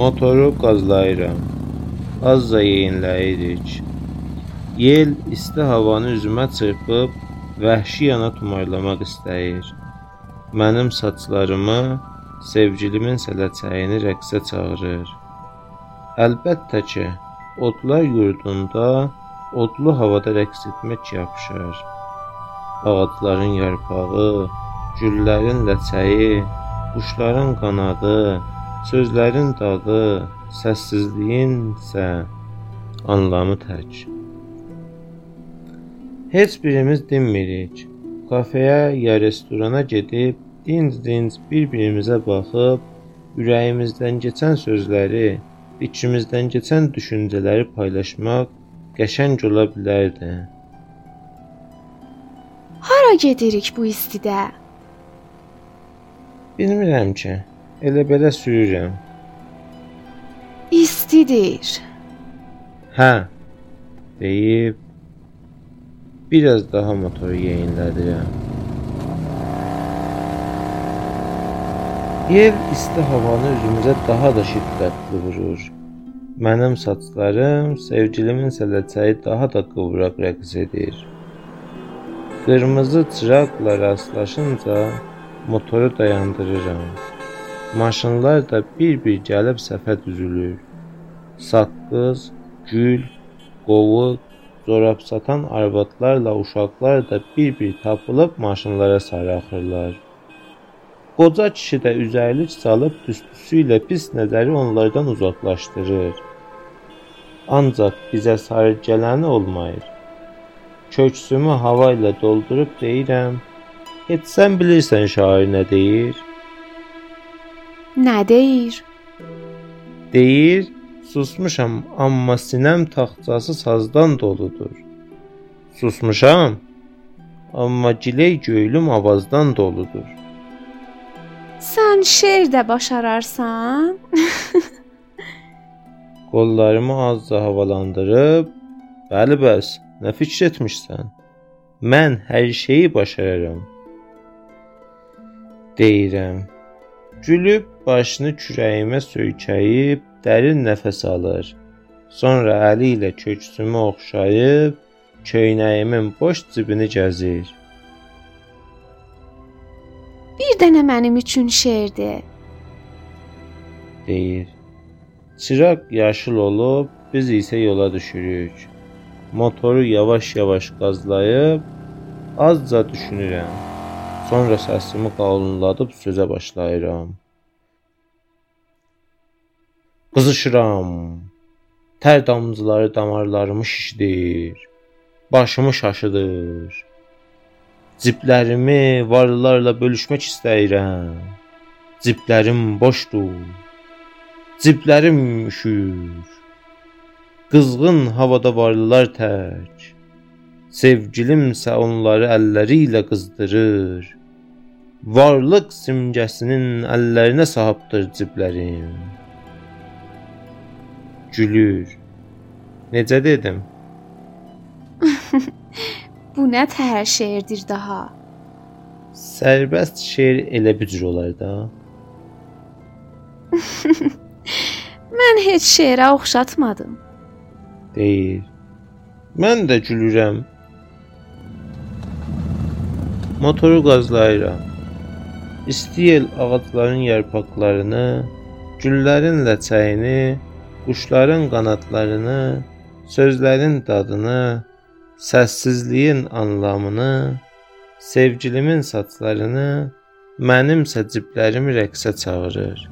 Motoru qazlayıram. Azca yeyinləyirik. Yel isti havanı üzümə çırpıb vəhşiyana tumarlamaq istəyir. Mənim saçlarımı, sevgilimin sələçəyini rəqsə çağırır. Əlbəttə ki, odlar yurdunda odlu havada rəqs etmək yapışar. Ağacların yarpağı, güllərin ləçəyi, quşların qanadı, sözlərin dadı, səssizliyin isə anlamı tək. Heç birimiz dinmirik. Kafeyə ya restorana gedib dinc-dinc bir-birimizə baxıb ürəyimizdən keçən sözləri, içimizdən keçən düşüncələri paylaşmaq qəşəng ola bilərdi. Hara gedirik bu istidə? Bilmirəm ki, elə belə sürürəm. İstidir. Hə, deyib biraz daha motoru yeyinlədirəm. Yer isti havanı üzümüzə daha da şiddətli vurur. Mənim saçlarım sevgilimin sələçəyi daha da qıvraq rəqs edir. Qırmızı çıraqla rastlaşınca motoru dayandırıram. Maşınlar da bir-bir gəlib səfə düzülür. Saqqız, gül, qovuq, corab satan arvadlarla uşaqlar da bir-bir tapılıb maşınlara sarı axırlar. Qoca kişi də üzərlik salıb tüstüsü ilə pis nəzəri onlardan uzaqlaşdırır. Ancaq bizə sarı gələni olmayır. Köksümü hava ilə doldurub deyirəm: "Heç sən bilirsən şair nə deyir?" Nə deyir? Deyir: "Susmuşam, amma sinəm taxtçası sazdan doludur." Susmuşam, amma giley göylüm avazdan doludur. Sən şeir də başararsan? Qollarımı azca havalandırıb, "Bəli bəs, nə fikir etmisən? Mən hər şeyi başararam." deyirəm. Gülüb başını kürəyimə söykəyib dərin nəfəs alır. Sonra əli ilə köksümü oxşayıb köynəyimin boş cibini gəzir. Bir dənə mənim üçün şeir de. deyir. Çıraq yaşıl olub, biz isə yola düşürük. Motoru yavaş-yavaş qazlayıb azca düşünürəm. Sonra səsimi qalınladıb sözə başlayıram. Qızışıram. Tər damcıları damarlarımı şişdir. Başımı şaşıdır. Ciblərimi varlılarla bölüşmək istəyirəm. Ciblərim boşdur. Ciblərim üşür. Qızğın havada varlılar tək. Sevgilimsə onları əlləri ilə qızdırır. Varlıq simgəsinin əllərinə sahibdir ciblərim. Gülür. Necə dedim? Bu nə təhər şeirdir daha? Sərbəst şeir elə bu cür olar da. Mən heç şeirə oxşatmadım. deyir. Mən də gülürəm. Motoru qazlayıram. İsti yel ağacların yarpaqlarını, güllərin ləçəyini, quşların qanadlarını, sözlərin dadını, səssizliyin anlamını, sevgilimin saçlarını, mənimsə ciblərimi rəqsə çağırır.